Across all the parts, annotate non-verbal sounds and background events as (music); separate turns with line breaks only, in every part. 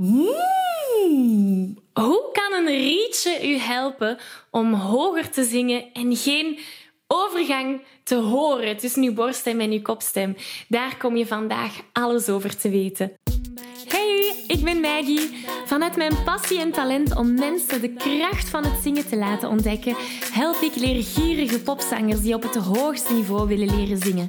Mm. Hoe kan een rietje u helpen om hoger te zingen en geen overgang te horen tussen uw borststem en uw kopstem? Daar kom je vandaag alles over te weten. Hey, ik ben Maggie. Vanuit mijn passie en talent om mensen de kracht van het zingen te laten ontdekken, help ik leergierige popzangers die op het hoogste niveau willen leren zingen.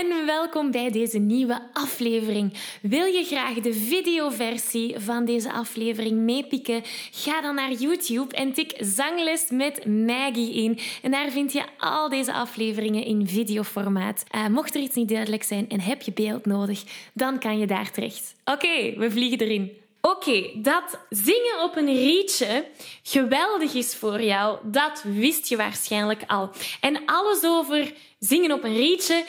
En welkom bij deze nieuwe aflevering. Wil je graag de videoversie van deze aflevering meepikken? Ga dan naar YouTube en tik Zangles met Maggie in. En daar vind je al deze afleveringen in videoformaat. Uh, mocht er iets niet duidelijk zijn en heb je beeld nodig, dan kan je daar terecht. Oké, we vliegen erin. Oké, dat zingen op een rietje geweldig is voor jou, dat wist je waarschijnlijk al. En alles over zingen op een rietje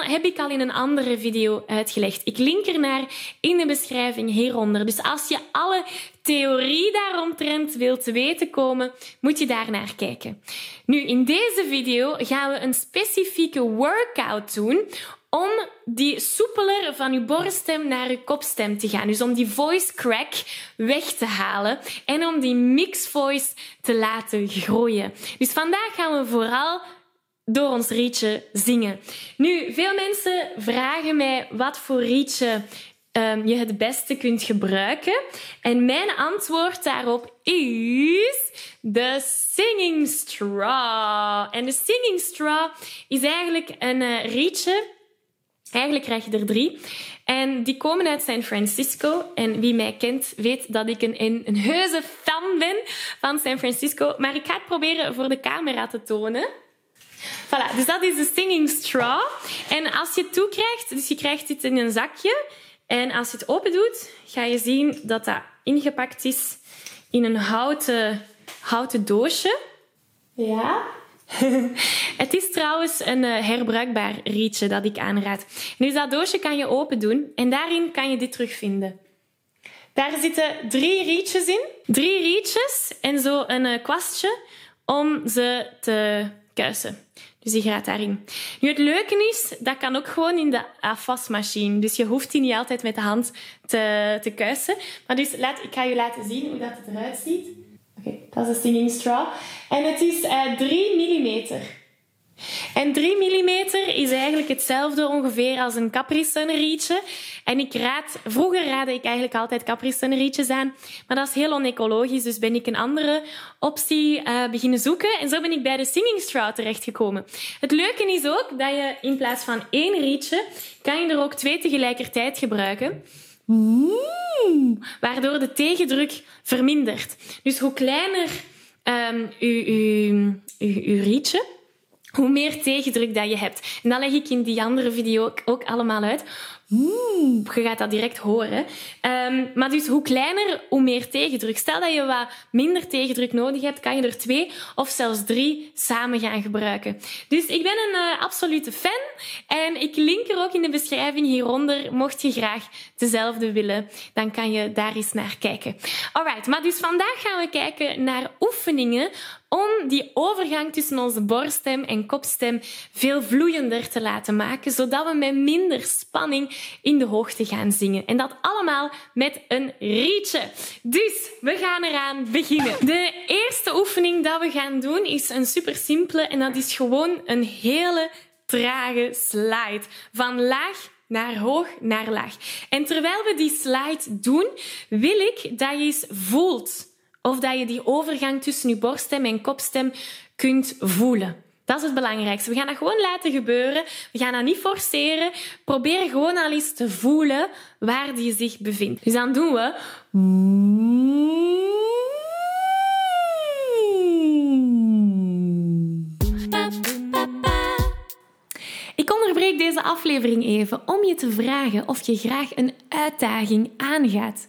heb ik al in een andere video uitgelegd. Ik link ernaar in de beschrijving hieronder. Dus als je alle theorie daaromtrent wilt weten komen, moet je daar naar kijken. Nu, in deze video gaan we een specifieke workout doen om die soepeler van je borststem naar je kopstem te gaan. Dus om die voice crack weg te halen en om die mix voice te laten groeien. Dus vandaag gaan we vooral door ons rietje zingen. Nu, veel mensen vragen mij wat voor rietje um, je het beste kunt gebruiken. En mijn antwoord daarop is de singing straw. En de singing straw is eigenlijk een uh, rietje Eigenlijk krijg je er drie. En die komen uit San Francisco. En wie mij kent, weet dat ik een, een, een heuse fan ben van San Francisco. Maar ik ga het proberen voor de camera te tonen. Voilà, dus dat is de Singing Straw. En als je het toekrijgt, dus je krijgt dit in een zakje. En als je het open doet, ga je zien dat dat ingepakt is in een houten, houten doosje. Ja, (laughs) het is trouwens een uh, herbruikbaar rietje dat ik aanraad. Nu, dat doosje kan je open doen en daarin kan je dit terugvinden. Daar zitten drie rietjes in. Drie rietjes en zo een uh, kwastje om ze te kuisen. Dus die gaat daarin. Nu, het leuke is, dat kan ook gewoon in de afwasmachine. Dus je hoeft die niet altijd met de hand te, te kuisen. Maar dus, laat, ik ga je laten zien hoe dat het eruit ziet. Oké, dat is een singing straw. En het is uh, eh, 3 mm. En 3 mm is eigenlijk hetzelfde ongeveer als een Capri Sun rietje. En ik raad, vroeger raadde ik eigenlijk altijd Capri Sun rietjes aan. Maar dat is heel onecologisch, dus ben ik een andere optie uh, beginnen zoeken. En zo ben ik bij de Singing Straw terechtgekomen. Het leuke is ook dat je in plaats van één rietje, kan je er ook twee tegelijkertijd gebruiken. Mm, waardoor de tegendruk vermindert. Dus hoe kleiner um, uw, uw, uw, uw rietje, hoe meer tegendruk dat je hebt. En dat leg ik in die andere video ook, allemaal uit. Oeh, je gaat dat direct horen. Um, maar dus hoe kleiner, hoe meer tegendruk. Stel dat je wat minder tegendruk nodig hebt, kan je er twee of zelfs drie samen gaan gebruiken. Dus ik ben een uh, absolute fan en ik link er ook in de beschrijving hieronder. Mocht je graag dezelfde willen, dan kan je daar eens naar kijken. Alright, maar dus vandaag gaan we kijken naar om die overgang tussen onze borststem en kopstem veel vloeiender te laten maken, zodat we met minder spanning in de hoogte gaan zingen. En dat allemaal met een rietje. Dus we gaan eraan beginnen. De eerste oefening dat we gaan doen is een super simpele en dat is gewoon een hele trage slide. Van laag naar hoog naar laag. En terwijl we die slide doen, wil ik dat je voelt of dat je die overgang tussen je borststem en kopstem kunt voelen. Dat is het belangrijkste. We gaan dat gewoon laten gebeuren. We gaan dat niet forceren. Probeer gewoon al eens te voelen waar die zich bevindt. Dus dan doen we. Ik onderbreek deze aflevering even om je te vragen of je graag een uitdaging aangaat.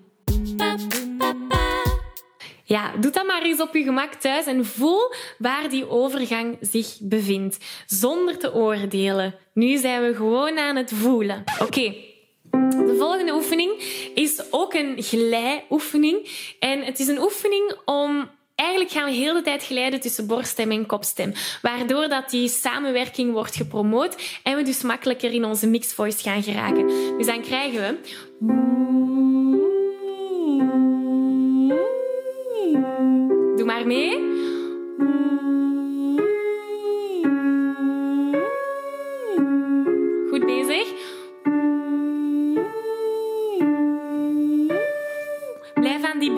Ja, doe dat maar eens op je gemak thuis en voel waar die overgang zich bevindt, zonder te oordelen. Nu zijn we gewoon aan het voelen. Oké. De volgende oefening is ook een glijoefening. En het is een oefening om Eigenlijk gaan we heel de tijd glijden tussen borststem en kopstem, waardoor dat die samenwerking wordt gepromoot en we dus makkelijker in onze mixed voice gaan geraken. Dus dan krijgen we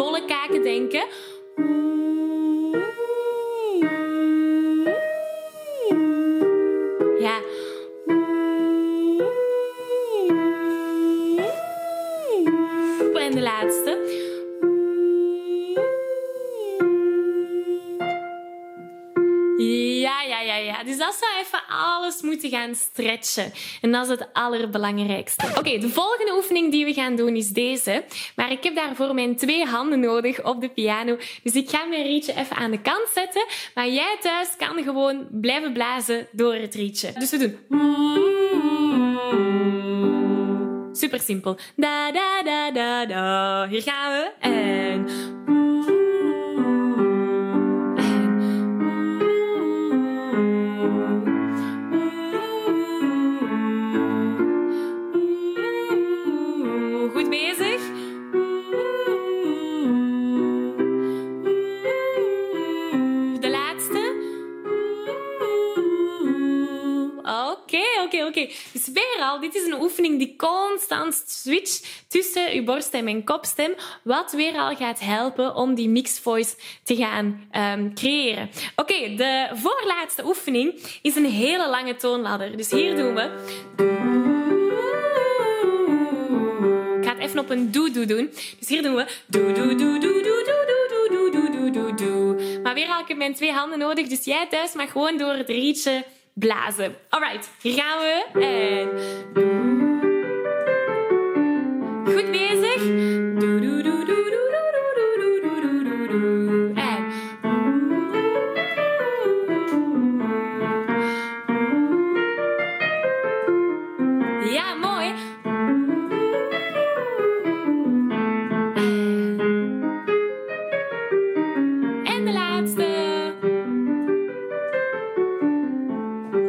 bolle kaken denken. Dat zou even alles moeten gaan stretchen. En dat is het allerbelangrijkste. Oké, de volgende oefening die we gaan doen is deze. Maar ik heb daarvoor mijn twee handen nodig op de piano. Dus ik ga mijn rietje even aan de kant zetten. Maar jij thuis kan gewoon blijven blazen door het rietje. Dus we doen... Super simpel. Da, da, da, da, da. Hier gaan we. En... Dus weer al, dit is een oefening die constant switcht tussen je borststem en kopstem, wat weer al gaat helpen om die mixed voice te gaan um, creëren. Oké, de voorlaatste oefening is een hele lange toonladder. Dus hier doen we... Ik ga het even op een doe-doe doen. Dus hier doen we... Doe-doe-doe-doe-doe-doe-doe-doe-doe-doe. Maar weer al, ik heb mijn twee handen nodig, dus jij thuis mag gewoon door het rietje blazen. Alright, hier gaan we.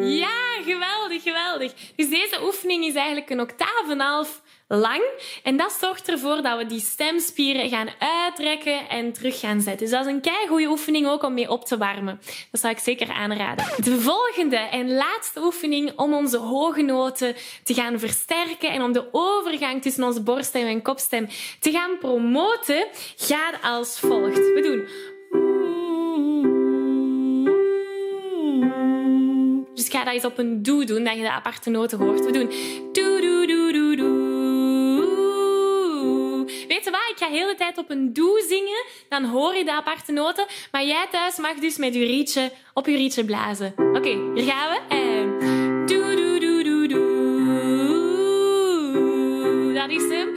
Ja, geweldig, geweldig. Dus deze oefening is eigenlijk een octaaf en half lang. En dat zorgt ervoor dat we die stemspieren gaan uitrekken en terug gaan zetten. Dus dat is een kei goede oefening ook om mee op te warmen. Dat zou ik zeker aanraden. De volgende en laatste oefening om onze hoge noten te gaan versterken en om de overgang tussen onze borststem en kopstem te gaan promoten, gaat als volgt. We doen ga dat eens op een doe doen, dat je de aparte noten hoort. We doen doe, doe, doe, doe, doe. Weet je wat? Ik ga de hele tijd op een doe zingen. Dan hoor je de aparte noten. Maar jij thuis mag dus met je rietje op je rietje blazen. Oké, hier gaan we. En doe, doe, doe, doe, doe. Dat is hem.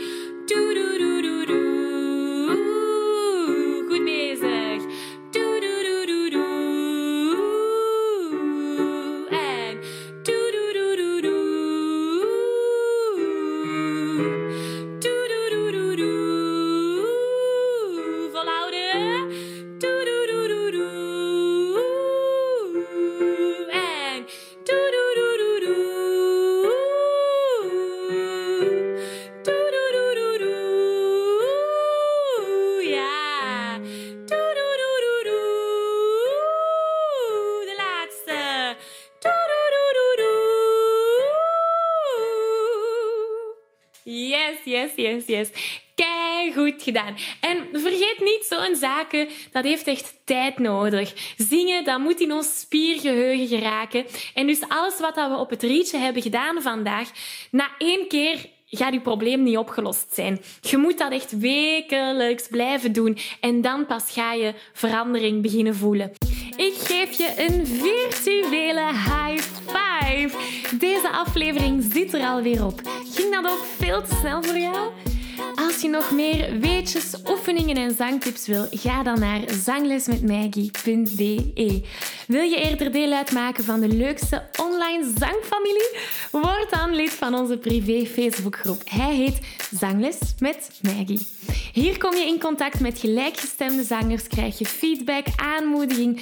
Yes, yes, yes. Kei goed gedaan. En vergeet niet, zo'n zaken, dat heeft echt tijd nodig. Zingen, dat moet in ons spiergeheugen geraken. En dus alles wat we op het rietje hebben gedaan vandaag, na één keer gaat je probleem niet opgelost zijn. Je moet dat echt wekelijks blijven doen en dan pas ga je verandering beginnen voelen. Ik geef je een virtuele high five. Deze aflevering zit er alweer op. Ging dat ook veel te snel voor jou? Als je nog meer weetjes, oefeningen en zangtips wil, ga dan naar zanglesmetmaggie.be. Wil je eerder deel uitmaken van de leukste online zangfamilie? Word dan lid van onze privé Facebookgroep. Hij heet Zangles met Maggie. Hier kom je in contact met gelijkgestemde zangers, krijg je feedback, aanmoediging